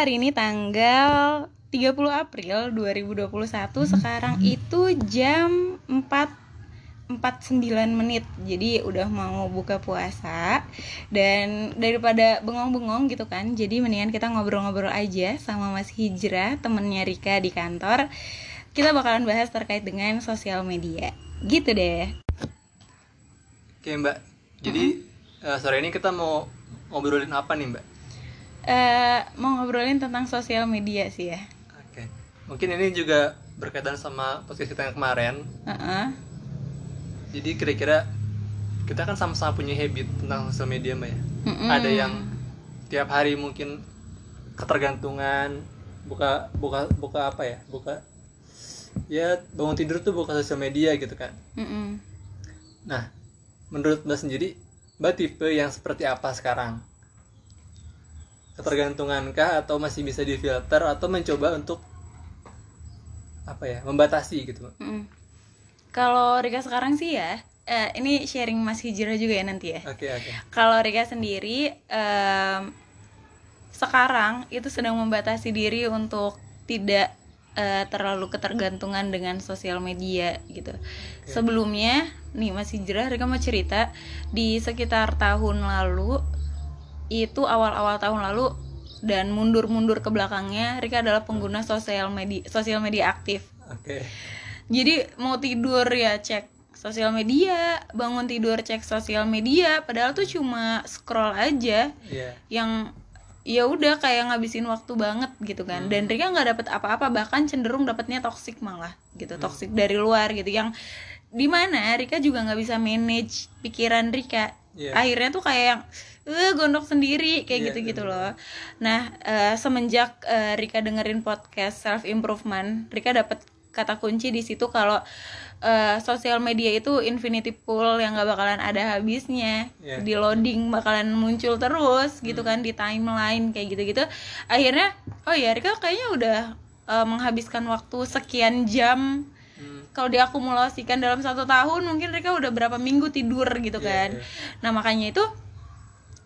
hari ini tanggal 30 April 2021 sekarang itu jam 4 49 menit. Jadi udah mau buka puasa dan daripada bengong-bengong gitu kan jadi mendingan kita ngobrol-ngobrol aja sama Mas Hijrah temennya Rika di kantor. Kita bakalan bahas terkait dengan sosial media. Gitu deh. Oke mbak, jadi eh, sore ini kita mau ngobrolin apa nih mbak? Eh, mau ngobrolin tentang sosial media sih ya Oke, mungkin ini juga berkaitan sama podcast kita yang kemarin. Heeh. Jadi kira-kira kita kan sama-sama punya habit tentang sosial media mbak ya. Mm-mm. Ada yang tiap hari mungkin ketergantungan, buka buka buka apa ya? Buka ya bangun tidur tuh buka sosial media gitu kan. Mm-mm. Nah, menurut mbak sendiri, mbak tipe yang seperti apa sekarang? Ketergantungankah atau masih bisa difilter atau mencoba untuk apa ya membatasi gitu? Mm. Kalau Rika sekarang sih ya, eh, ini sharing Mas Hijrah juga ya nanti ya. Oke oke. Kalau Rika sendiri em, sekarang itu sedang membatasi diri untuk tidak eh, terlalu ketergantungan dengan sosial media gitu. Sebelumnya nih Mas Hijrah Rika mau cerita di sekitar tahun lalu itu awal-awal tahun lalu dan mundur-mundur ke belakangnya Rika adalah pengguna sosial media sosial media aktif. Oke. jadi mau tidur ya cek sosial media bangun tidur cek sosial media padahal tuh cuma scroll aja. Iya. yang ya udah kayak ngabisin waktu banget gitu kan. Dan Rika nggak dapet apa-apa bahkan cenderung dapetnya toxic malah gitu toxic dari luar gitu. Yang di mana Rika juga nggak bisa manage pikiran Rika Iya. akhirnya tuh kayak yang eh gondok sendiri kayak Iya, gitu-gitu loh nah eh, semenjak eh, Rika dengerin podcast self improvement Rika dapet kata kunci di situ kalau eh, sosial media itu infinity pool yang gak bakalan ada habisnya Iya. di loading bakalan muncul terus gitu kan di timeline kayak gitu-gitu akhirnya oh ya Rika kayaknya udah eh, menghabiskan waktu sekian jam Hmm. Kalau diakumulasikan dalam satu tahun mungkin Rika udah berapa minggu tidur gitu Iya, kan iya. nah makanya itu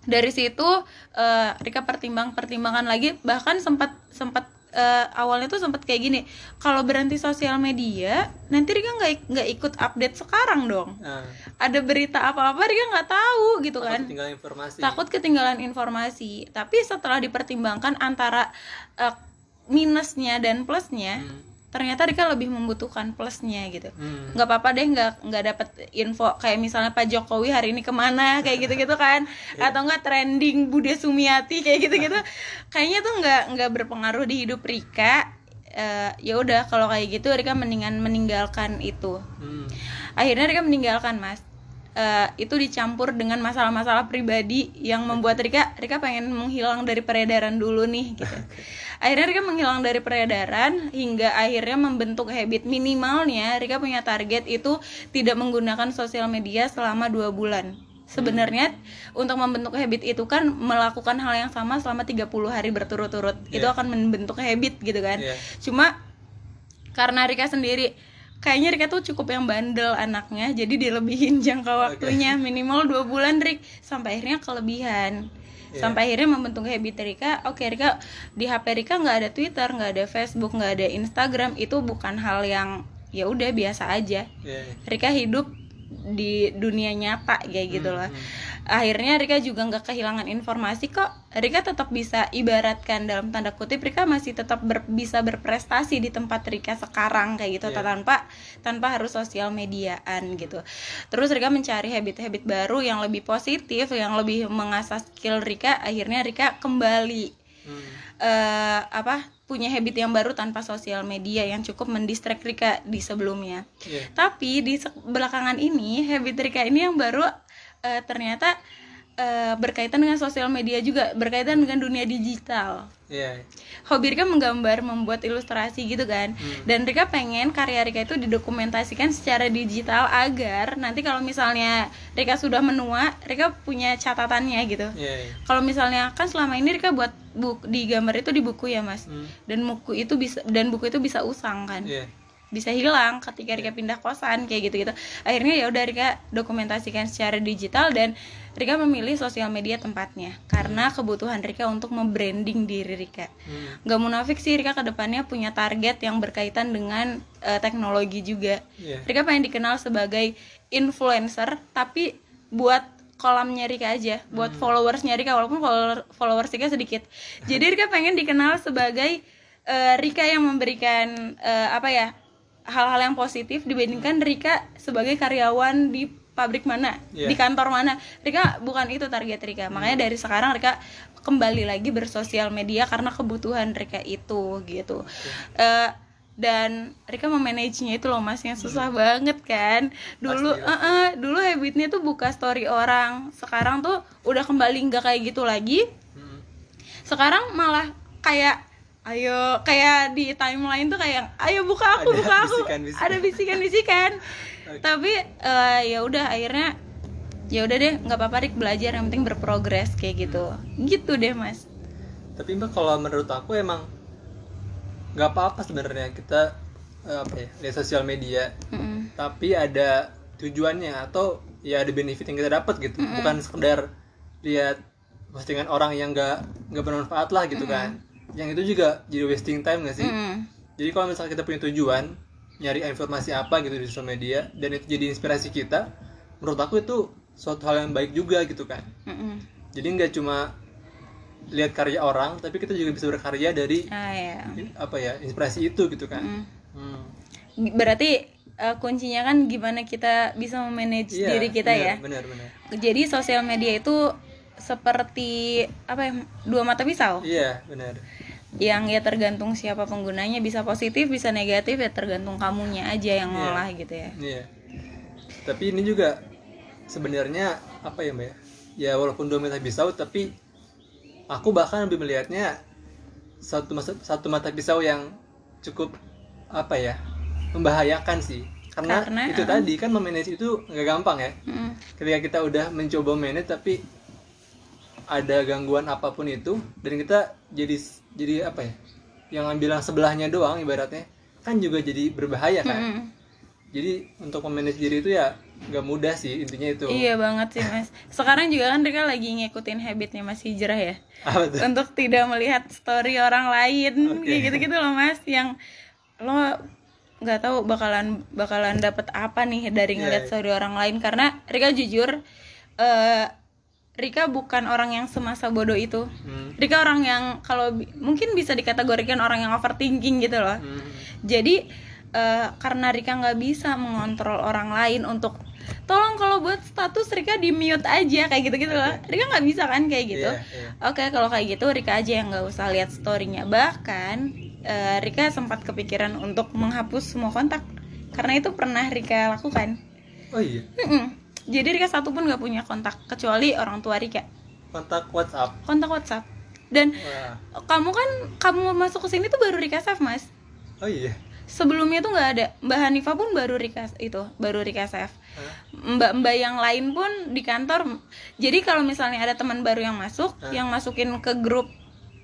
dari situ eh, Rika pertimbang pertimbangan lagi bahkan sempat sempat eh, awalnya tuh sempat kayak gini kalau berhenti sosial media nanti Rika nggak nggak ikut update sekarang dong Nah, ada berita apa apa Rika nggak tahu gitu takut kan tinggal informasi. takut ketinggalan informasi tapi setelah dipertimbangkan antara eh, minusnya dan plusnya Hmm. Ternyata Rika lebih membutuhkan plusnya gitu. Hmm. nggak apa-apa deh nggak nggak dapet info kayak misalnya Pak Jokowi hari ini ke mana kayak gitu-gitu kan. Atau nggak trending Bude Sumiati kayak gitu-gitu. Kayaknya tuh nggak nggak berpengaruh di hidup Rika. Eh, ya udah kalau kayak gitu Rika mendingan meninggalkan itu. Hmm. akhirnya Rika meninggalkan mas. Eh, itu dicampur dengan masalah-masalah pribadi yang membuat Rika Rika pengen menghilang dari peredaran dulu nih gitu akhirnya Rika menghilang dari peredaran hingga akhirnya membentuk habit minimalnya. Rika punya target itu tidak menggunakan sosial media selama dua bulan. Sebenarnya untuk membentuk habit itu kan melakukan hal yang sama selama 30 hari berturut-turut. Itu Iya. akan membentuk habit gitu kan. Iya. cuma karena Rika sendiri kayaknya Rika tuh cukup yang bandel anaknya jadi dilebihin jangka waktunya minimal dua bulan Rik. Sampai akhirnya kelebihan Iya. sampai akhirnya membentuk habit Rika oke Rika di HP Rika nggak ada Twitter nggak ada Facebook nggak ada Instagram itu bukan hal yang ya udah biasa aja Iya. Rika hidup di dunia nyata kayak gitu loh. akhirnya Rika juga nggak kehilangan informasi kok. Rika tetap bisa ibaratkan dalam tanda kutip Rika masih tetap ber- bisa berprestasi di tempat Rika sekarang kayak gitu Iya. tanpa tanpa harus sosial mediaan gitu. Terus Rika mencari habit-habit baru yang lebih positif yang lebih mengasah skill Rika. Akhirnya Rika kembali Hmm. eh apa punya habit yang baru tanpa sosial media yang cukup mendistract Rika di sebelumnya Iya. tapi di belakangan ini habit Rika ini yang baru eh, ternyata eh, berkaitan dengan sosial media juga berkaitan dengan dunia digital Iya. hobi Rika menggambar membuat ilustrasi gitu kan dan Rika pengen karya Rika itu didokumentasikan secara digital agar nanti kalau misalnya Rika sudah menua Rika punya catatannya gitu Iya. iya. kalau misalnya kan selama ini Rika buat buku di gambar itu di buku ya mas Hmm. dan buku itu bisa dan buku itu bisa usang kan Iya. Bisa hilang ketika Rika pindah kosan kayak gitu gitu akhirnya ya udah Rika dokumentasikan secara digital dan Rika memilih sosial media tempatnya karena kebutuhan Rika untuk membranding diri Rika. Hmm. Gak munafik sih Rika ke depannya punya target yang berkaitan dengan eh, teknologi juga. Iya. Rika pengen dikenal sebagai influencer tapi buat kolamnya Rika aja buat followersnya Rika walaupun follower, followers Rika sedikit. Jadi Rika pengen dikenal sebagai eh, Rika yang memberikan eh, apa ya hal-hal yang positif dibandingkan Rika sebagai karyawan di pabrik mana Iya. di kantor mana. Rika bukan itu target Rika. Makanya dari sekarang Rika kembali lagi bersosial media karena kebutuhan Rika itu gitu. Eh, dan Rika memanagenya itu loh mas yang susah banget kan? Dulu Pasti, pasti. eh, eh, dulu habitnya tuh buka story orang. Sekarang tuh udah kembali nggak kayak gitu lagi. Hmm. sekarang malah kayak ayo kayak di timeline tuh kayak ayo buka aku Ada buka aku. bisikan-bisikan. ada bisikan-bisikan. Oke. tapi eh, ya udah akhirnya ya udah deh nggak apa-apa Rik belajar yang penting berprogres kayak gitu. Gitu deh mas. Tapi mbak kalau menurut aku emang nggak apa-apa sebenarnya kita eh, apa ya lihat sosial media. Mm-mm. tapi ada tujuannya atau ya ada benefit yang kita dapat gitu. Bukan sekedar lihat postingan orang yang nggak nggak bermanfaat lah gitu kan yang itu juga jadi wasting time nggak sih Mm-mm. jadi kalau misalnya kita punya tujuan nyari informasi apa gitu di sosial media dan itu jadi inspirasi kita menurut aku itu suatu hal yang baik juga gitu kan Mm-mm. jadi nggak cuma lihat karya orang tapi kita juga bisa berkarya dari ah ya apa ya inspirasi itu gitu kan Mm. Hmm. berarti eh, kuncinya kan gimana kita bisa memanage Iya, diri kita benar, ya benar benar jadi sosial media itu seperti apa ya dua mata pisau iya benar yang ya tergantung siapa penggunanya bisa positif bisa negatif ya tergantung kamunya aja yang Iya. ngolah gitu ya iya tapi ini juga sebenarnya apa ya mbak ya ya walaupun dua mata pisau tapi aku bahkan lebih melihatnya satu masa- satu mata pisau yang cukup apa ya membahayakan sih karena, Karena, itu eh. tadi kan memanage itu nggak gampang ya Mm. ketika kita udah mencoba manage tapi ada gangguan apa pun itu dan kita jadi jadi apa ya yang bilang sebelahnya doang ibaratnya kan juga jadi berbahaya kan Mm. jadi untuk memanage diri itu ya nggak mudah sih intinya itu Iya banget sih mas. Sekarang juga kan mereka lagi ngikutin habitnya Mas Hijrah ya, apa tuh untuk tidak melihat story orang lain, Oke. kayak gitu-gitu loh mas. Yang lo nggak tahu bakalan bakalan dapet apa nih dari Iya, ngeliat iya. story orang lain karena Rika jujur, eh Rika bukan orang yang semasa bodoh itu. Hmm. Rika orang yang kalau mungkin bisa dikategorikan orang yang overthinking gitu loh. Hmm. Jadi eh, karena Rika nggak bisa mengontrol orang lain untuk tolong kalau buat status Rika di mute aja kayak gitu gitu loh. Rika nggak bisa kan kayak gitu. Iya, iya. Oke kalau kayak gitu Rika aja yang nggak usah lihat storynya. Bahkan eh, Rika sempat kepikiran untuk menghapus semua kontak karena itu pernah Rika lakukan. oh iya Mm-mm. Jadi Rika satu pun nggak punya kontak kecuali orang tua Rika. kontak WhatsApp Kontak WhatsApp. Dan wah kamu kan kamu masuk ke sini tuh baru Rika save mas. oh iya sebelumnya tuh nggak ada mbak Hanifah pun baru Rika itu baru Rika save Hah? mbak-mbak yang lain pun di kantor jadi kalau misalnya ada teman baru yang masuk Hah? yang masukin ke grup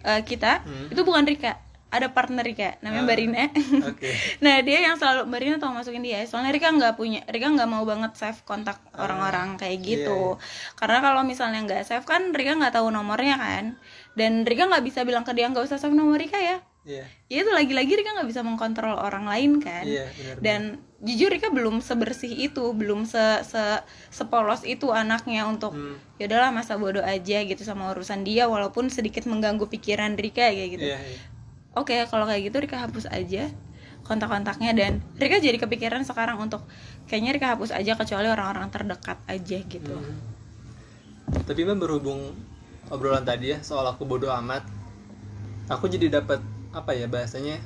eh, kita Hmm. itu bukan Rika ada partner Rika namanya Ah. Mbak Rina. oke. Nah dia yang selalu Mbak Rina tau masukin dia. Soalnya Rika nggak punya Rika nggak mau banget save kontak Ah. orang-orang kayak Iya, gitu. karena kalau misalnya nggak save kan Rika nggak tahu nomornya kan. Dan Rika nggak bisa bilang ke dia nggak usah save nomor Rika ya. Iya. Ya itu lagi-lagi Rika nggak bisa mengkontrol orang lain kan. Iya benar. Dan jujur Rika belum sebersih itu belum se, se sepolos itu anaknya untuk Hmm. ya udahlah masa bodoh aja gitu sama urusan dia walaupun sedikit mengganggu pikiran Rika kayak gitu. Iya iya oke kalau kayak gitu Rika hapus aja kontak-kontaknya dan Rika jadi kepikiran sekarang untuk kayaknya Rika hapus aja kecuali orang-orang terdekat aja gitu Hmm. Tapi mbak berhubung obrolan tadi ya soal aku bodoh amat, aku jadi dapat apa ya bahasanya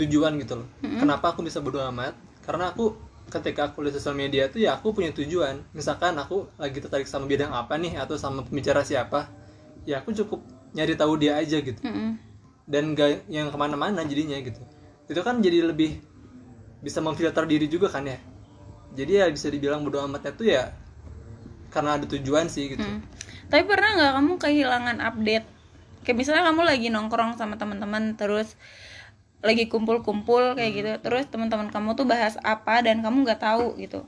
tujuan gitu loh. Kenapa aku bisa bodoh amat? Karena aku ketika aku lihat sosial media tuh ya aku punya tujuan. Misalkan aku lagi tertarik sama bidang apa nih atau sama pembicara siapa, ya aku cukup nyari tahu dia aja gitu. Mm-mm. Dan gak yang ke mana-mana jadinya gitu. Itu kan jadi lebih bisa memfilter diri juga kan ya. Jadi ya bisa dibilang bodoh amatnya tuh ya karena ada tujuan sih gitu. Mm. Tapi pernah nggak kamu kehilangan update? Kayak misalnya kamu lagi nongkrong sama teman-teman terus lagi kumpul-kumpul kayak gitu terus teman-teman kamu tuh bahas apa dan kamu nggak tahu gitu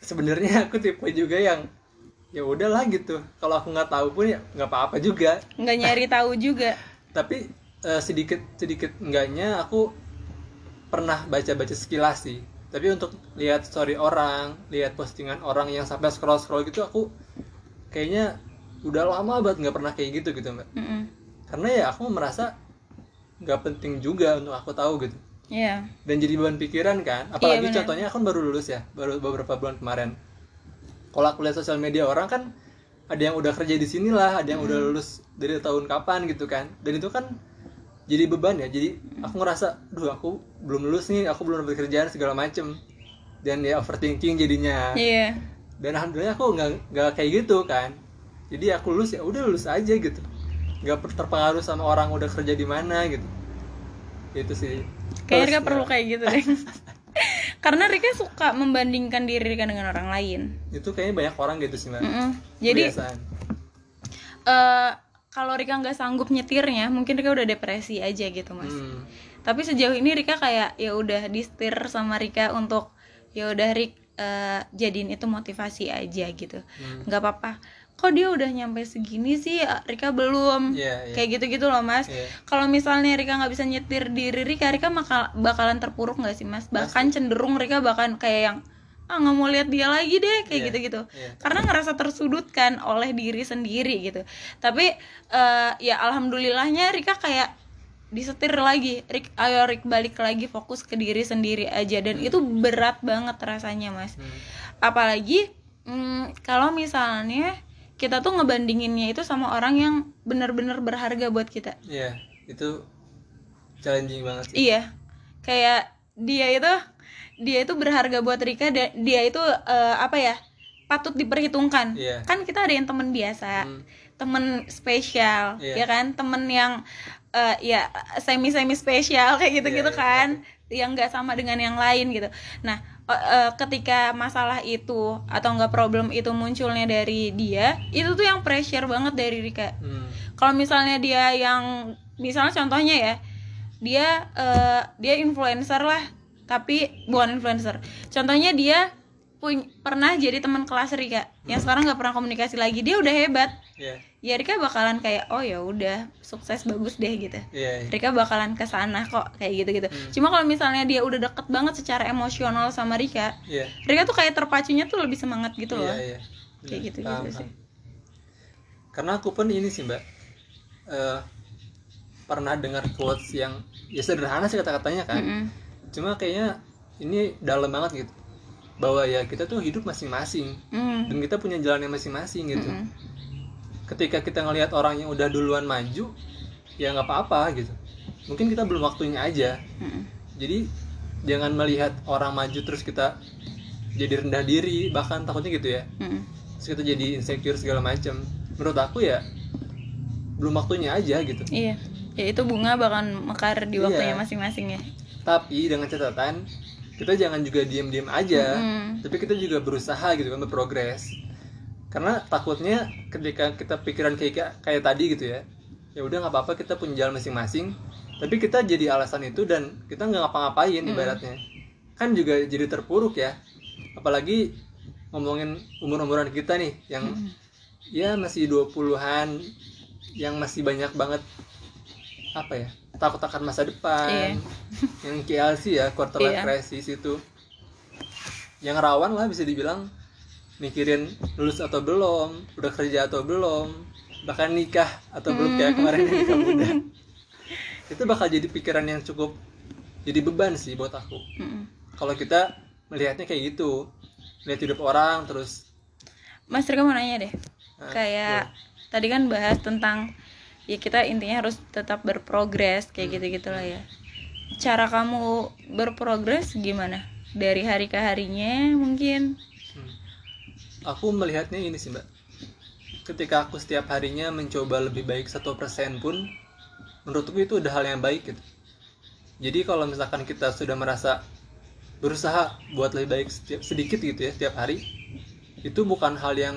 sebenarnya aku tipe juga yang ya udahlah gitu kalau aku nggak tahu pun ya nggak apa-apa juga nggak nyari tahu juga tapi eh, sedikit sedikit enggaknya aku pernah baca-baca sekilas sih tapi untuk lihat story orang lihat postingan orang yang sampai scroll scroll gitu aku kayaknya udah lama banget nggak pernah kayak gitu gitu mbak Mm-mm. karena ya aku merasa nggak penting juga untuk aku tahu gitu Iya. dan jadi beban pikiran kan apalagi benar. contohnya aku baru lulus ya baru beberapa bulan kemarin kalau aku lihat sosial media orang kan ada yang udah kerja di sini lah ada yang udah lulus dari tahun kapan gitu kan. Dan itu kan jadi beban ya. Jadi aku ngerasa duh aku belum lulus nih aku belum dapat kerjaan segala macem. Dan ya overthinking jadinya. Iya. dan alhamdulillah aku nggak nggak kayak gitu kan. Jadi aku lulus ya udah lulus aja gitu. Nggak terpengaruh sama orang udah kerja di mana gitu. Itu sih. Kayaknya perlu kayak gitu deh. Karena Rika suka membandingkan diri Rika dengan orang lain. itu kayaknya banyak orang gitu sih mbak Mm-mm. Jadi Kebiasaan. eh kalau Rika nggak sanggup nyetirnya, mungkin Rika udah depresi aja gitu mas. Hmm. Tapi sejauh ini Rika kayak ya udah disetir sama Rika untuk ya udah Rik eh, jadiin itu motivasi aja gitu. Hmm. nggak apa-apa. Kok dia udah nyampe segini sih, Rika belum. Iya, iya. Kayak gitu-gitu loh mas. Iya. Kalau misalnya Rika nggak bisa nyetir diri Rika, Rika bakal bakalan terpuruk nggak sih mas? Bahkan cenderung Rika bahkan kayak yang ah nggak mau lihat dia lagi deh kayak Iya, gitu-gitu. iya. Karena ngerasa tersudutkan oleh diri sendiri gitu. Tapi eh, ya alhamdulillahnya Rika kayak disetir lagi. Rik, ayo Rik balik lagi fokus ke diri sendiri aja dan itu berat banget rasanya mas. Hmm. Apalagi mm, kalau misalnya kita tuh ngebandinginnya itu sama orang yang benar-benar berharga buat kita. Iya, itu challenging banget sih. Iya, kayak dia itu dia itu berharga buat Rika dia itu eh, apa ya patut diperhitungkan. Iya. Kan kita ada yang teman biasa, Hmm. temen spesial, Iya. ya kan, temen yang eh, ya semi semi spesial kayak gitu gitu Iya, iya, kan, yang nggak sama dengan yang lain gitu. Nah, eh, eh, ketika masalah itu atau enggak problem itu munculnya dari dia, itu tuh yang pressure banget dari Rika Hmm. kalau misalnya dia yang misalnya contohnya ya dia eh, dia influencer lah tapi bukan influencer contohnya dia pernah jadi teman kelas Rika yang sekarang nggak pernah komunikasi lagi dia udah hebat Iya. ya Rika bakalan kayak oh ya udah sukses bagus deh gitu Iya. iya. Rika bakalan ke sana kok kayak gitu gitu Hmm. cuma kalau misalnya dia udah deket banget secara emosional sama Rika Iya. Rika tuh kayak terpacunya tuh lebih semangat gitu loh Iya, iya. Kayak gitu-gitu paham, sih. paham. Karena aku pun ini sih, Mbak. Eh, pernah dengar quotes yang ya sederhana sih kata-katanya kan. Mm-mm. Cuma kayaknya ini dalam banget gitu. Bahwa ya kita tuh hidup masing-masing Mm. dan kita punya jalannya masing-masing gitu. Mm-mm. Ketika kita ngelihat orang yang udah duluan maju, ya nggak apa-apa gitu. Mungkin kita belum waktunya aja. Mm-mm. Jadi jangan melihat orang maju terus kita jadi rendah diri, bahkan takutnya gitu ya. Mm-mm. terus kita jadi insecure segala macam menurut aku ya belum waktunya aja gitu Iya, ya itu bunga bakal mekar di Iya. waktunya masing-masing ya. tapi dengan catatan kita jangan juga diem-diem aja. Mm. tapi kita juga berusaha gitu kan berprogres. Karena takutnya ketika kita pikiran kayak kayak tadi gitu ya ya udah nggak apa-apa kita punya jalan masing-masing. Tapi kita jadi alasan itu dan kita nggak ngapa-ngapain ibaratnya. Kan juga jadi terpuruk ya. Apalagi ngomongin umur-umuran kita nih yang ya masih 20-an yang masih banyak banget apa ya takut akan masa depan. Iya. yang KLC ya quarter life Iya. crisis itu. Yang rawan lah bisa dibilang mikirin lulus atau belum udah kerja atau belum bahkan nikah atau belum kayak kemarin yang nikah muda itu bakal jadi pikiran yang cukup jadi beban sih buat aku. Mm-mm. kalau kita melihatnya kayak gitu lihat hidup orang terus Mas Rika mau nanya deh, Ah, kayak tadi kan bahas tentang ya kita intinya harus tetap berprogres kayak gitu gitulah ya. Cara kamu berprogres gimana? Dari hari ke harinya mungkin? Hmm. Aku melihatnya ini sih mbak. Ketika aku setiap harinya mencoba lebih baik satu persen pun, menurutku itu udah hal yang baik gitu. Jadi kalau misalkan kita sudah merasa berusaha buat lebih baik setiap, sedikit gitu ya setiap hari, itu bukan hal yang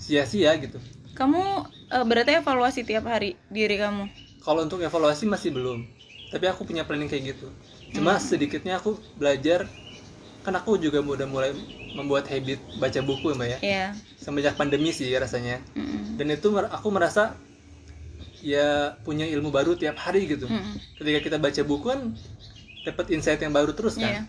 sia-sia gitu. Kamu eh, berarti evaluasi tiap hari diri kamu. Kalau untuk evaluasi masih belum. tapi aku punya planning kayak gitu cuma sedikitnya aku belajar kan aku juga udah mulai membuat habit baca buku mbak ya Iya. semenjak pandemi sih rasanya Mm-mm. dan itu aku merasa ya punya ilmu baru tiap hari gitu Mm-mm. ketika kita baca buku kan dapat insight yang baru terus kan Iya.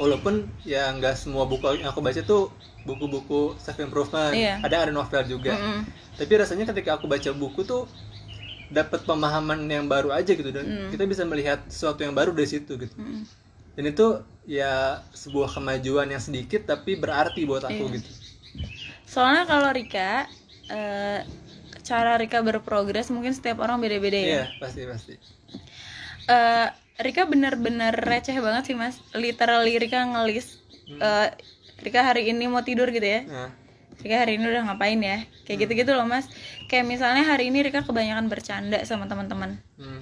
Walaupun ya nggak semua buku yang aku baca tuh buku-buku self improvement Iya. ada ada novel juga Mm-mm. tapi rasanya ketika aku baca buku tuh dapat pemahaman yang baru aja gitu dan Mm. kita bisa melihat sesuatu yang baru dari situ gitu Mm-mm. dan itu ya sebuah kemajuan yang sedikit tapi berarti buat aku Iya. gitu Soalnya kalau Rika eh, cara Rika berprogres mungkin setiap orang beda-beda ya. iya pasti pasti Eh, Rika bener-bener receh banget sih mas. Literally Rika ngelis. eh, Rika hari ini mau tidur gitu ya. nah Rika hari ini udah ngapain ya? Kayak gitu-gitu loh mas. Kayak misalnya hari ini Rika kebanyakan bercanda sama teman-teman. hmm.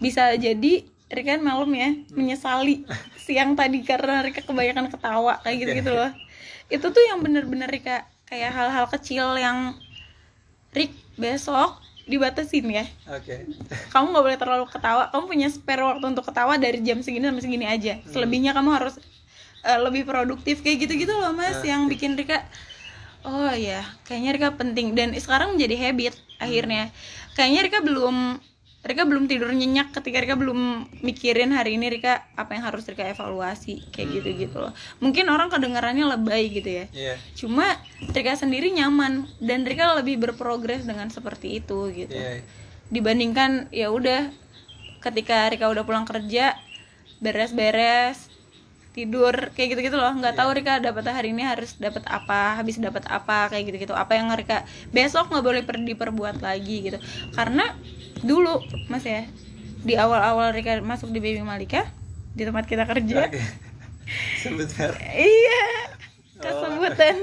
Bisa jadi Rika malam ya menyesali siang tadi karena Rika kebanyakan ketawa kayak gitu-gitu loh. Itu tuh yang bener-bener Rika kayak hal-hal kecil yang Rik besok dibatasin ya. oke Kamu nggak boleh terlalu ketawa. Kamu punya spare waktu untuk ketawa dari jam segini sampai segini aja. Selebihnya kamu harus eh, lebih produktif kayak gitu-gitu loh mas. Ah, yang bikin Rika oh ya kayaknya Rika penting dan sekarang menjadi habit akhirnya. Kayaknya Rika belum Rika belum tidur nyenyak ketika Rika belum mikirin hari ini Rika apa yang harus Rika evaluasi kayak gitu-gitu loh. Mungkin orang kedengarannya lebay gitu ya. iya. Cuma Rika sendiri nyaman dan Rika lebih berprogres dengan seperti itu gitu. iya. Dibandingkan ya udah ketika Rika udah pulang kerja beres-beres tidur kayak gitu-gitu loh. Nggak tahu Rika dapat hari ini harus dapat apa habis dapat apa kayak gitu-gitu. Apa yang Rika besok nggak boleh per- diperbuat lagi gitu. Karena dulu mas ya di awal-awal Rika masuk di Baby Malika di tempat kita kerja sebentar Iya, Oh. kesebutan.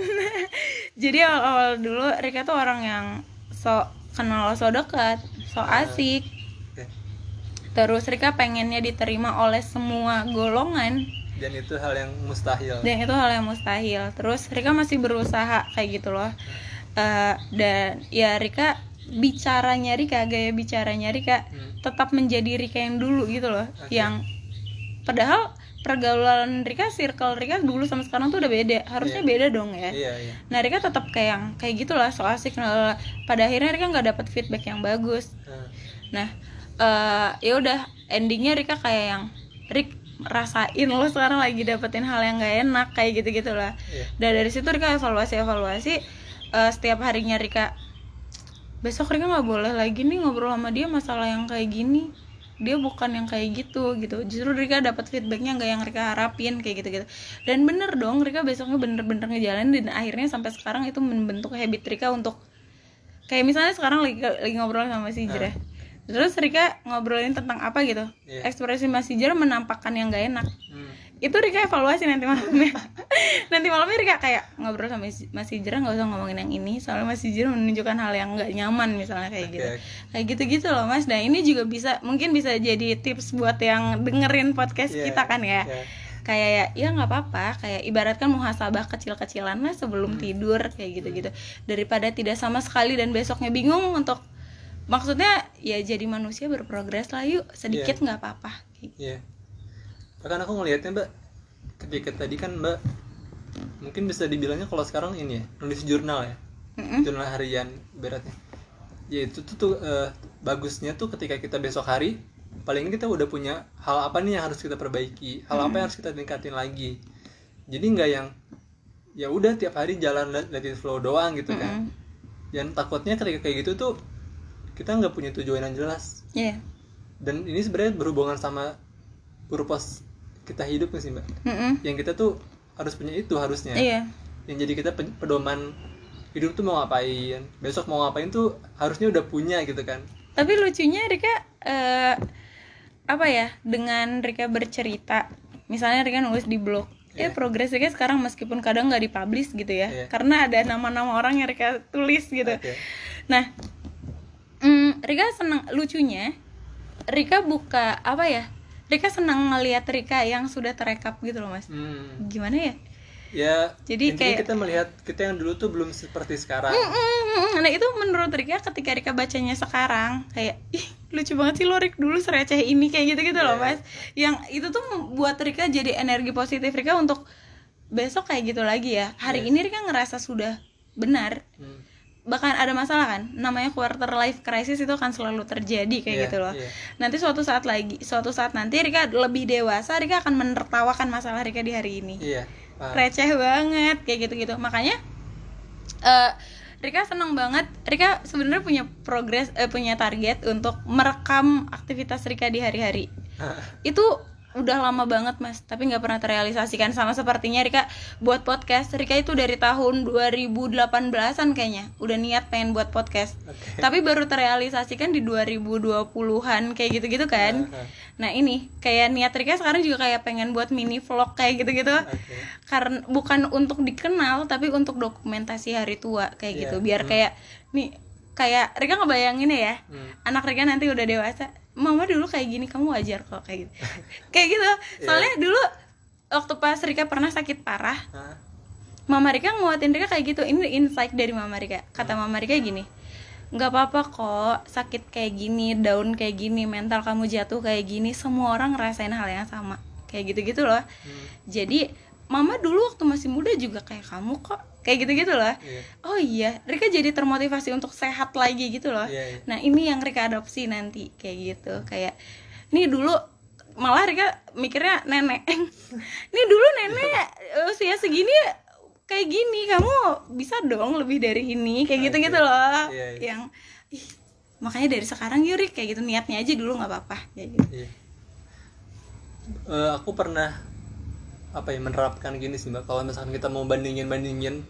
Jadi awal-awal dulu Rika tuh orang yang so kenal so dekat, so asik. Oke. Terus Rika pengennya diterima oleh semua golongan dan itu hal yang mustahil dan itu hal yang mustahil. Terus Rika masih berusaha kayak gitu loh. Eh, dan ya Rika bicaranya Rika, gaya bicaranya Rika Hmm. tetap menjadi Rika yang dulu gitu loh. Oke. Yang padahal pergaulan Rika, circle Rika dulu sama sekarang tuh udah beda. Harusnya Iya. beda dong ya. iya iya Nah Rika tetap kayak yang kayak gitulah so asik lalala. pada akhirnya Rika nggak dapat feedback yang bagus Nah, nah eh ya udah endingnya Rika kayak yang Rik rasain lo sekarang lagi dapetin hal yang nggak enak kayak gitu gitulah iya dan dari situ Rika evaluasi evaluasi eh, setiap harinya Rika besok Rika nggak boleh lagi nih ngobrol sama dia masalah yang kayak gini. Dia bukan yang kayak gitu gitu. Justru Rika dapat feedbacknya nggak yang Rika harapin kayak gitu gitu dan bener dong Rika besoknya bener-bener ngejalanin dan akhirnya sampai sekarang itu membentuk habit Rika untuk kayak misalnya sekarang lagi lagi ngobrol sama si Jira terus Rika ngobrolin tentang apa gitu? Iya. ekspresi Mas Jira menampakkan yang gak enak. Hmm. Itu Rika evaluasi nanti malamnya. Nanti malamnya Rika kayak ngobrol sama Mas Hijra nggak usah ngomongin yang ini soalnya Mas Hijra menunjukkan hal yang nggak nyaman misalnya kayak Oke, gitu. kayak gitu gitu loh Mas. Nah ini juga bisa mungkin bisa jadi tips buat yang dengerin podcast Iya, kita kan ya. iya. kayak ya nggak apa-apa kayak ibaratkan muhasabah kecil-kecilan lah sebelum tidur kayak gitu-gitu. Daripada tidak sama sekali dan besoknya bingung untuk maksudnya ya jadi manusia berprogres lah yuk. Sedikit nggak apa-apa Kayak gitu. Iya. Bahkan aku ngelihatnya mbak, ketika tadi kan mbak, mungkin bisa dibilangnya kalau sekarang ini ya, nulis jurnal ya, Mm-mm. jurnal harian beratnya. Ya itu tuh, tuh eh, bagusnya tuh ketika kita besok hari, paling kita udah punya hal apa nih yang harus kita perbaiki, hal apa yang harus kita tingkatin lagi. Jadi nggak yang ya udah tiap hari jalan let, it flow doang gitu kan. Mm-mm. Dan takutnya ketika kayak gitu tuh kita nggak punya tujuan yang jelas. Iya. Dan ini sebenarnya berhubungan sama purpose kita hidup sih mbak? Mm-mm. yang kita tuh harus punya itu harusnya Iya. yang jadi kita pe- pedoman hidup tuh mau ngapain besok mau ngapain tuh harusnya udah punya gitu kan Tapi lucunya Rika eh, apa ya dengan Rika bercerita, misalnya Rika nulis di blog, eh Iya. progres Rika sekarang meskipun kadang nggak dipublish gitu ya, Iya. karena ada nama-nama orang yang Rika tulis gitu. Oke. Nah, mm, Rika senang lucunya, Rika buka apa ya? Rika senang ngelihat Rika yang sudah terekap gitu loh mas. hmm. Gimana ya? ya Jadi kayak- kita melihat kita yang dulu tuh belum seperti sekarang Mm, nah itu menurut Rika ketika Rika bacanya sekarang kayak ih lucu banget sih lo Rik dulu sereceh ini kayak gitu gitu loh Iya. mas yang itu tuh buat Rika jadi energi positif Rika untuk besok kayak gitu lagi ya hari Yes. ini Rika ngerasa sudah benar Hmm. Bahkan ada masalah kan namanya quarter life crisis itu akan selalu terjadi kayak Iya, gitu loh. iya. nanti suatu saat lagi suatu saat nanti Rika lebih dewasa Rika akan menertawakan masalah Rika di hari ini. Iya paham. receh banget kayak gitu-gitu. Makanya eh Rika senang banget. Rika sebenarnya punya progres eh, punya target untuk merekam aktivitas Rika di hari-hari. Itu udah lama banget mas tapi nggak pernah terrealisasikan sama sepertinya Rika. Buat podcast Rika itu dari tahun 2018an kayaknya. Udah niat pengen buat podcast. Oke. tapi baru terrealisasikan di 2020-an kayak gitu-gitu kan. Nah ini kayak niat Rika sekarang juga kayak pengen buat mini vlog kayak gitu-gitu. Oke. karena bukan untuk dikenal tapi untuk dokumentasi hari tua kayak Iya. gitu biar kayak nih kayak Rika ngebayangin ya Hmm. anak Rika nanti udah dewasa mama dulu kayak gini kamu wajar kok kayak gitu. Kayak gitu. Soalnya dulu waktu pas Rika pernah sakit parah Hah? mama Rika nguatin Rika kayak gitu. Ini insight dari mama Rika. Kata mama Rika gini nggak apa-apa kok sakit kayak gini daun kayak gini mental kamu jatuh kayak gini semua orang ngerasain hal yang sama. Kayak gitu-gitu loh. Hmm. jadi mama dulu waktu masih muda juga kayak kamu kok kayak gitu-gitu loh Iya. oh iya Rika jadi termotivasi untuk sehat lagi gitu loh Iya, iya. nah ini yang Rika adopsi nanti kayak gitu kayak nih dulu malah Rika mikirnya nenek nih dulu nenek usia segini kayak gini kamu bisa dong lebih dari ini kayak gitu gitu Oke. loh Iya, iya. yang ih, makanya dari sekarang yuk Rik kayak gitu niatnya aja dulu nggak apa-apa kayak gitu Iya. Eh, aku pernah apa ya menerapkan gini sih mbak. Kalau misalkan kita mau bandingin bandingin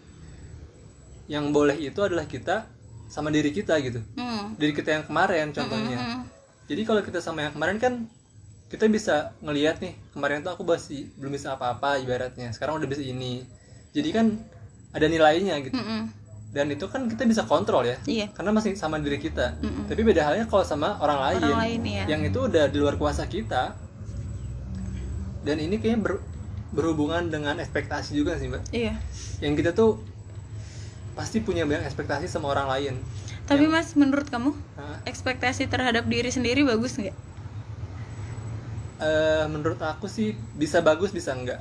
yang boleh itu adalah kita sama diri kita gitu. Hmm. diri kita yang kemarin contohnya. Mm-mm. jadi kalau kita sama yang kemarin kan kita bisa ngelihat nih kemarin tuh aku masih belum bisa apa-apa ibaratnya. Sekarang udah bisa ini. Jadi kan ada nilainya gitu. Mm-mm. dan itu kan kita bisa kontrol ya. Iya. Karena masih sama diri kita. Mm-mm. tapi beda halnya kalau sama orang lain, Orang lain, iya. yang itu udah di luar kuasa kita. Dan ini kayaknya ber- berhubungan dengan ekspektasi juga sih mbak. Iya. Yang kita tuh pasti punya banyak ekspektasi sama orang lain. Tapi mas menurut kamu Nah, ekspektasi terhadap diri sendiri bagus nggak? Eh, menurut aku sih bisa bagus bisa enggak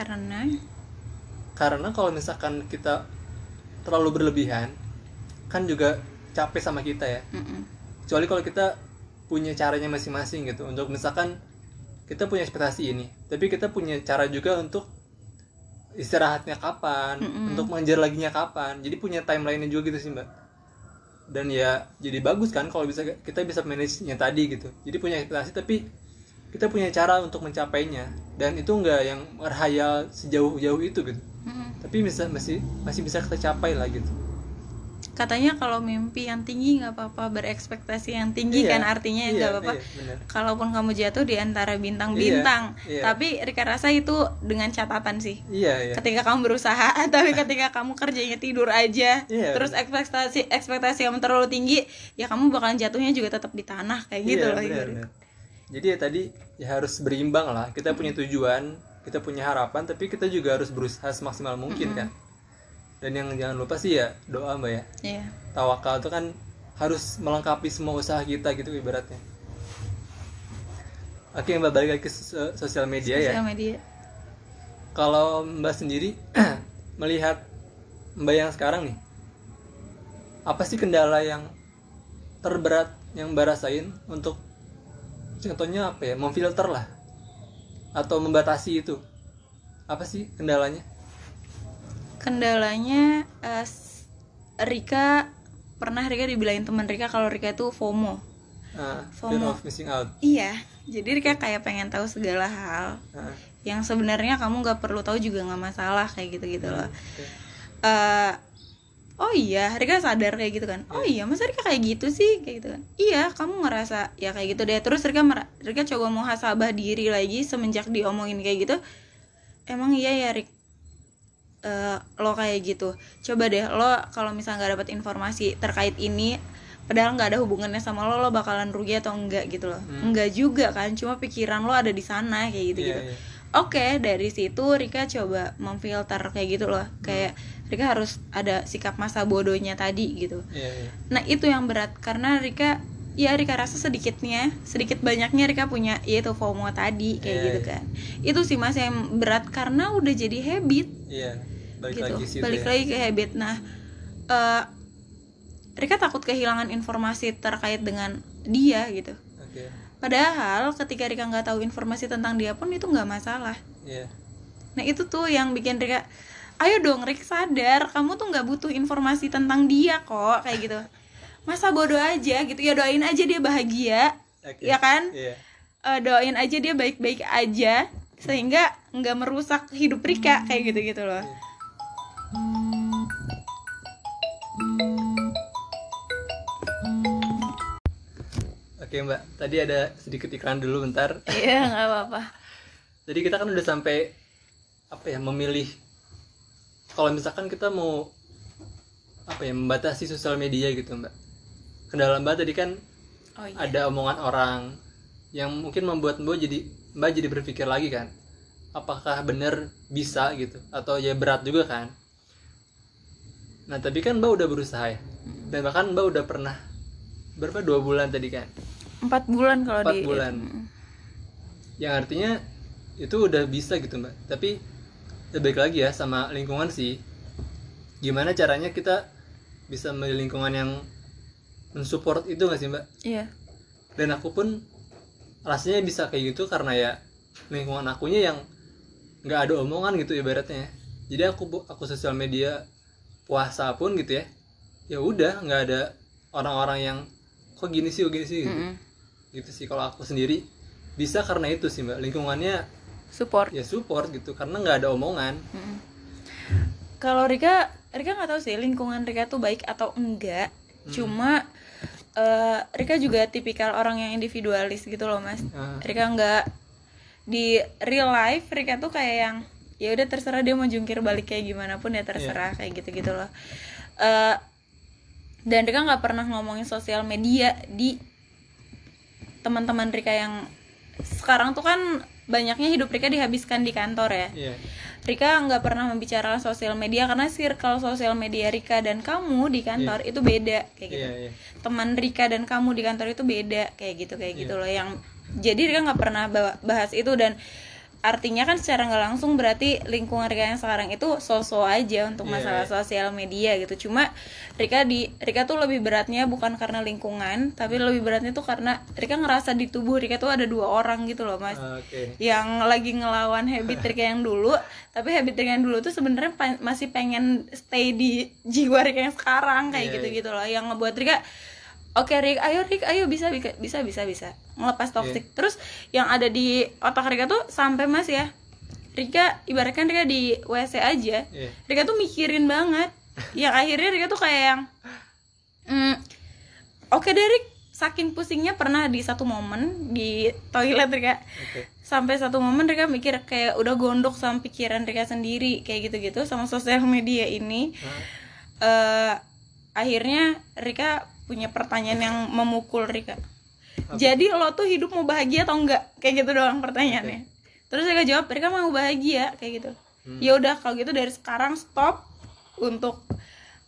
karena? Karena kalau misalkan kita terlalu berlebihan kan juga capek sama kita ya. Mm-mm. kecuali kalau kita punya caranya masing-masing gitu. Untuk misalkan kita punya ekspektasi ini tapi kita punya cara juga untuk istirahatnya kapan Mm-mm. untuk mengejar laginya kapan. Jadi punya timeline juga gitu sih mbak. Dan ya jadi bagus kan kalau bisa kita bisa manage nya tadi gitu. Jadi punya ekspektasi tapi kita punya cara untuk mencapainya. Dan itu enggak yang berhayal sejauh-jauh itu gitu. Mm-mm. tapi bisa masih masih bisa kita capai lah gitu katanya kalau mimpi yang tinggi nggak apa-apa berekspektasi yang tinggi Iya, kan artinya iya, nggak apa-apa. iya, kalaupun kamu jatuh di antara bintang-bintang Iya, iya. tapi Rika rasa itu dengan catatan sih. Iya iya. Ketika kamu berusaha tapi ketika kamu kerjanya tidur aja Iya, terus ekspektasi ekspektasi kamu terlalu tinggi ya kamu bakalan jatuhnya juga tetap di tanah kayak gitu Iya, loh ibarat. benar. jadi ya tadi ya harus berimbang lah. Kita punya tujuan kita punya harapan tapi kita juga harus berusaha semaksimal mungkin kan dan yang jangan lupa sih ya doa mbak ya. Iya. tawakal itu kan harus melengkapi semua usaha kita gitu ibaratnya. Oke mbak balik lagi ke sos- sosial media ya. Sosial media. Kalau mbak sendiri melihat mbak yang sekarang nih apa sih kendala yang terberat yang mbak rasain untuk contohnya apa ya memfilter lah atau membatasi itu? Apa sih kendalanya kendalanya s- Rika pernah Rika dibilangin teman Rika kalau Rika itu FOMO. Fear FOMO. of missing out. Iya jadi Rika kayak pengen tahu segala hal Ah, yang sebenarnya kamu nggak perlu tahu juga nggak masalah kayak gitu gitu loh oke. eh oh iya Rika sadar kayak gitu kan? Oh iya. masa Rika kayak gitu sih? Kayak gitu kan? Iya kamu ngerasa ya kayak gitu deh. Terus Rika Rika coba muhasabah diri lagi semenjak diomongin kayak gitu. Emang iya ya Rik Eh, lo kayak gitu coba deh lo kalau misalnya nggak dapat informasi terkait ini padahal nggak ada hubungannya sama lo lo bakalan rugi atau enggak gitu loh Hmm. enggak juga kan cuma pikiran lo ada di sana kayak gitu gitu Iya, iya. oke dari situ Rika coba memfilter kayak gitu loh kayak Rika harus ada sikap masa bodohnya tadi gitu Iya, iya. nah itu yang berat karena Rika ya Rika rasa sedikitnya sedikit banyaknya Rika punya yaitu FOMO tadi kayak Iya, gitu iya. kan itu sih mas yang berat karena udah jadi habit Iya. Balik gitu lagi sih balik ya. lagi ke habit nah eh Rika takut kehilangan informasi terkait dengan dia gitu Oke. padahal ketika Rika nggak tahu informasi tentang dia pun itu nggak masalah Iya. nah itu tuh yang bikin Rika ayo dong Rik sadar kamu tuh nggak butuh informasi tentang dia kok kayak gitu masa bodoh aja gitu ya doain aja dia bahagia Oke. ya kan Iya. Eh, doain aja dia baik-baik aja sehingga nggak merusak hidup Rika kayak gitu gitu loh Oke mbak, tadi ada sedikit iklan dulu bentar. iya nggak apa-apa Jadi kita kan udah sampai apa ya memilih. Kalau misalkan kita mau apa ya membatasi sosial media gitu mbak. Kendala mbak tadi kan oh iya ada omongan orang yang mungkin membuat mbak jadi mbak jadi berpikir lagi kan. Apakah benar bisa gitu atau ya berat juga kan. Nah tapi kan mbak udah berusaha ya. Dan bahkan mbak udah pernah berapa? Dua bulan tadi kan. empat bulan kalau Empat di bulan. Yang artinya itu udah bisa gitu mbak. Tapi ya balik lagi ya sama lingkungan sih. Gimana caranya kita bisa memilih lingkungan yang mensupport itu gak sih mbak? Iya. Dan aku pun rasanya bisa kayak gitu karena ya lingkungan akunya yang nggak ada omongan gitu ibaratnya. Jadi aku aku sosial media puasa pun gitu ya ya udah nggak ada orang-orang yang kok gini sih kok gini sih gitu, Mm-mm. gitu sih kalau aku sendiri bisa karena itu sih mbak lingkungannya support ya support gitu karena nggak ada omongan Mm-mm. Kalau Rika, Rika nggak tahu sih lingkungan Rika tuh baik atau enggak. Cuma eh, Rika juga tipikal orang yang individualis gitu loh mas. Ah. Rika nggak di real life Rika tuh kayak yang ya udah terserah dia mau jungkir balik kayak gimana pun ya terserah kayak gitu gitu loh. Eh, dan Rika nggak pernah ngomongin sosial media di teman-teman Rika yang sekarang tuh kan banyaknya hidup Rika dihabiskan di kantor ya. Iya. Rika nggak pernah membicarakan sosial media karena circle sosial media Rika dan kamu di kantor itu beda kayak gitu. Iya, iya. Teman Rika dan kamu di kantor itu beda kayak gitu kayak gitu Iya. loh yang jadi Rika nggak pernah bahas itu dan artinya kan secara nggak langsung berarti lingkungan Rika yang sekarang itu sosok aja untuk Iya, masalah iya. sosial media gitu cuma Rika di Rika tuh lebih beratnya bukan karena lingkungan tapi lebih beratnya tuh karena Rika ngerasa di tubuh Rika tuh ada dua orang gitu loh mas Oke. yang lagi ngelawan habit Rika yang dulu tapi habit Rika yang dulu tuh sebenarnya masih pengen stay di jiwa Rika yang sekarang kayak Iya, gitu iya. gitu loh yang ngebuat Rika oke Rik ayo Rik ayo bisa bisa bisa bisa ngelepas toxic. Iya. terus yang ada di otak Rika tuh sampai mas ya Rika ibaratkan Rika di WC aja Iya. Rika tuh mikirin banget. Yang akhirnya Rika tuh kayak yang mm, oke deh Rik saking pusingnya pernah di satu momen di toilet Rika. Oke. sampai satu momen Rika mikir kayak udah gondok sama pikiran Rika sendiri kayak gitu-gitu sama sosial media ini. Nah, eh akhirnya Rika punya pertanyaan yang memukul Rika. Jadi lo tuh hidup mau bahagia atau enggak? Kayak gitu doang pertanyaannya. Terus Rika jawab Rika mau bahagia kayak gitu. Hmm. ya udah kalau gitu dari sekarang stop untuk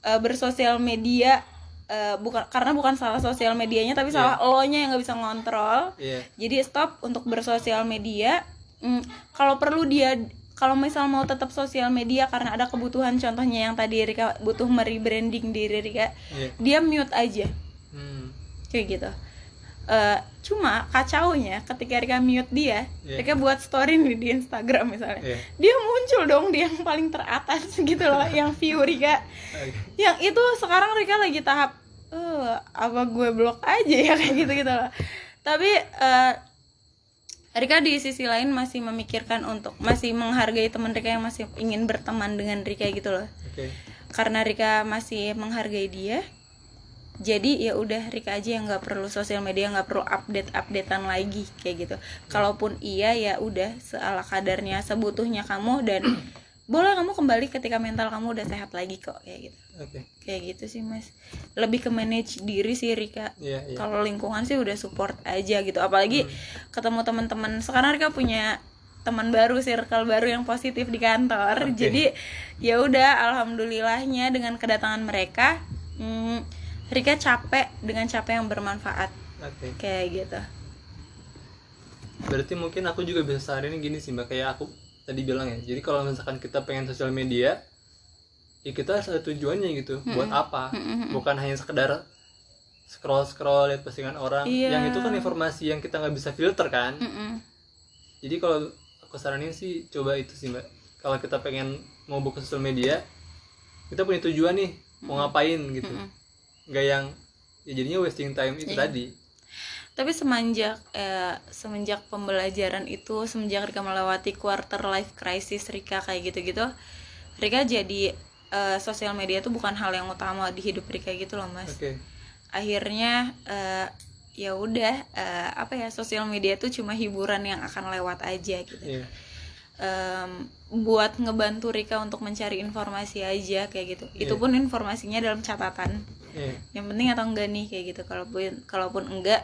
eh, bersosial media eh, bukan karena bukan salah sosial medianya tapi salah lo nya yang nggak bisa ngontrol. Iya. jadi stop untuk bersosial media. Hmm, kalau perlu dia kalau misal mau tetap sosial media karena ada kebutuhan contohnya yang tadi Rika butuh merebranding diri Rika Iya. dia mute aja Hmm. kayak gitu Eh, cuma kacaunya ketika Rika mute dia Iya. Rika buat story nih di Instagram misalnya Iya. dia muncul dong di yang paling teratas gitu loh yang view Rika yang itu sekarang Rika lagi tahap eh apa gue blok aja ya kayak gitu gitu loh tapi eh Rika di sisi lain masih memikirkan untuk masih menghargai teman Rika yang masih ingin berteman dengan Rika gitu loh. Oke. karena Rika masih menghargai dia jadi ya udah Rika aja yang nggak perlu sosial media nggak perlu update updatean lagi kayak gitu. Kalaupun iya ya udah seala kadarnya sebutuhnya kamu dan boleh kamu kembali ketika mental kamu udah sehat lagi kok kayak gitu. Oke. kayak gitu sih mas. Lebih ke manage diri sih Rika. Iya, iya. kalau lingkungan sih udah support aja gitu. Apalagi ketemu teman-teman. Sekarang Rika punya teman baru circle baru yang positif di kantor. Oke. jadi ya udah alhamdulillahnya dengan kedatangan mereka hmm, Rika capek dengan capek yang bermanfaat. Oke. Kayak gitu. Berarti mungkin aku juga bisa saranin gini sih mbak. Kayak aku tadi bilang ya. Jadi kalau misalkan kita pengen sosial media ya kita ada tujuannya gitu. Buat apa? Bukan hanya sekedar scroll scroll lihat postingan orang. Iya. yang itu kan informasi yang kita nggak bisa filter kan? Mm-mm. jadi kalau aku saranin sih coba itu sih mbak. Kalau kita pengen mau buka sosial media kita punya tujuan nih mau ngapain gitu. Nggak yang ya jadinya wasting time itu Iya. tadi tapi semenjak eh, semenjak pembelajaran itu semenjak Rika melewati quarter life crisis Rika kayak gitu-gitu Rika jadi eh, sosial media itu bukan hal yang utama di hidup Rika gitu loh mas. Oke. Akhirnya eh, ya udah eh, apa ya sosial media itu cuma hiburan yang akan lewat aja gitu. Iya. Em, buat ngebantu Rika untuk mencari informasi aja kayak gitu. Itu Iya. pun informasinya dalam catatan iya. Yang penting atau enggak nih kayak gitu. Kalaupun kalaupun enggak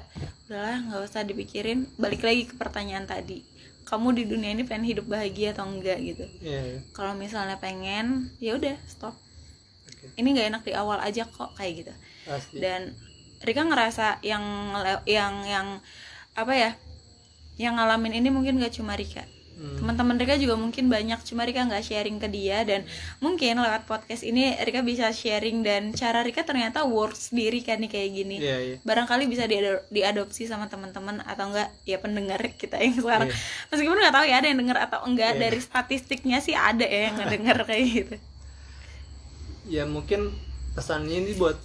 udahlah nggak usah dipikirin. Balik lagi ke pertanyaan tadi. Kamu di dunia ini pengen hidup bahagia atau enggak gitu. Iya iya. kalau misalnya pengen ya udah stop. Oke. Ini nggak enak di awal aja kok kayak gitu. Pasti. Dan Rika ngerasa yang yang yang apa ya yang ngalamin ini mungkin gak cuma Rika Hmm. teman-teman Rika juga mungkin banyak cuma Rika nggak sharing ke dia dan mungkin lewat podcast ini Rika bisa sharing dan cara Rika ternyata works diri kan nih kayak gini iya iya barangkali bisa diado- diadopsi sama teman-teman atau enggak ya pendengar kita yang sekarang Iya. meskipun nggak tahu ya ada yang denger atau enggak Iya. dari statistiknya sih ada ya yang ngedenger kayak gitu ya mungkin pesannya ini buat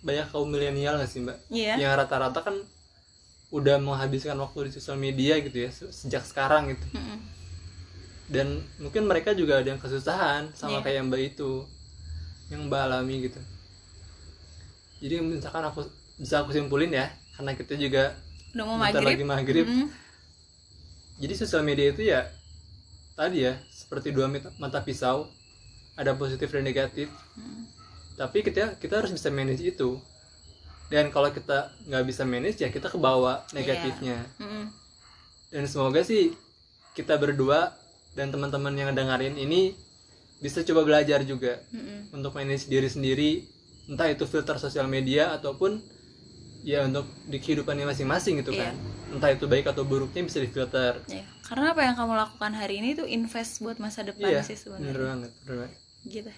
banyak kaum milenial nggak sih mbak Iya. yang rata-rata kan udah menghabiskan waktu di sosial media gitu ya se- sejak sekarang gitu. Mm-mm. dan mungkin mereka juga ada yang kesusahan sama Iya. kayak mbak itu yang mbak alami gitu. Jadi misalkan aku bisa aku simpulin ya karena kita juga udah mau bentar maghrib. lagi maghrib. Mm-mm. jadi sosial media itu ya tadi ya seperti dua mata- mata pisau ada positif dan negatif. Tapi kita kita harus bisa manage itu dan kalau kita nggak bisa manage ya kita kebawa negatifnya Mm-mm. dan semoga sih kita berdua dan teman-teman yang dengerin ini bisa coba belajar juga Mm-mm. untuk manage diri sendiri entah itu filter sosial media ataupun ya untuk di kehidupannya masing-masing gitu kan entah itu baik atau buruknya bisa difilter Ya, karena apa yang kamu lakukan hari ini tuh invest buat masa depan iya sih bener sebenarnya. banget bener banget Gitu.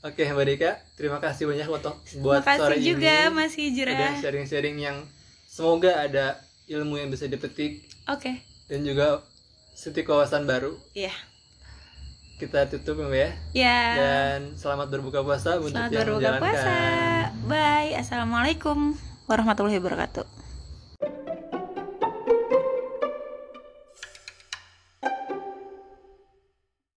Oke mbak Dika terima kasih banyak buat buat Makasih sore juga ini Mas Hijrah. sharing-sharing yang semoga ada ilmu yang bisa dipetik Oke. dan juga setiap kawasan baru Iya. kita tutup ya Mbak ya Ya. dan selamat berbuka puasa untuk Selamat yang berbuka menjalankan puasa. Bye. Assalamualaikum warahmatullahi wabarakatuh.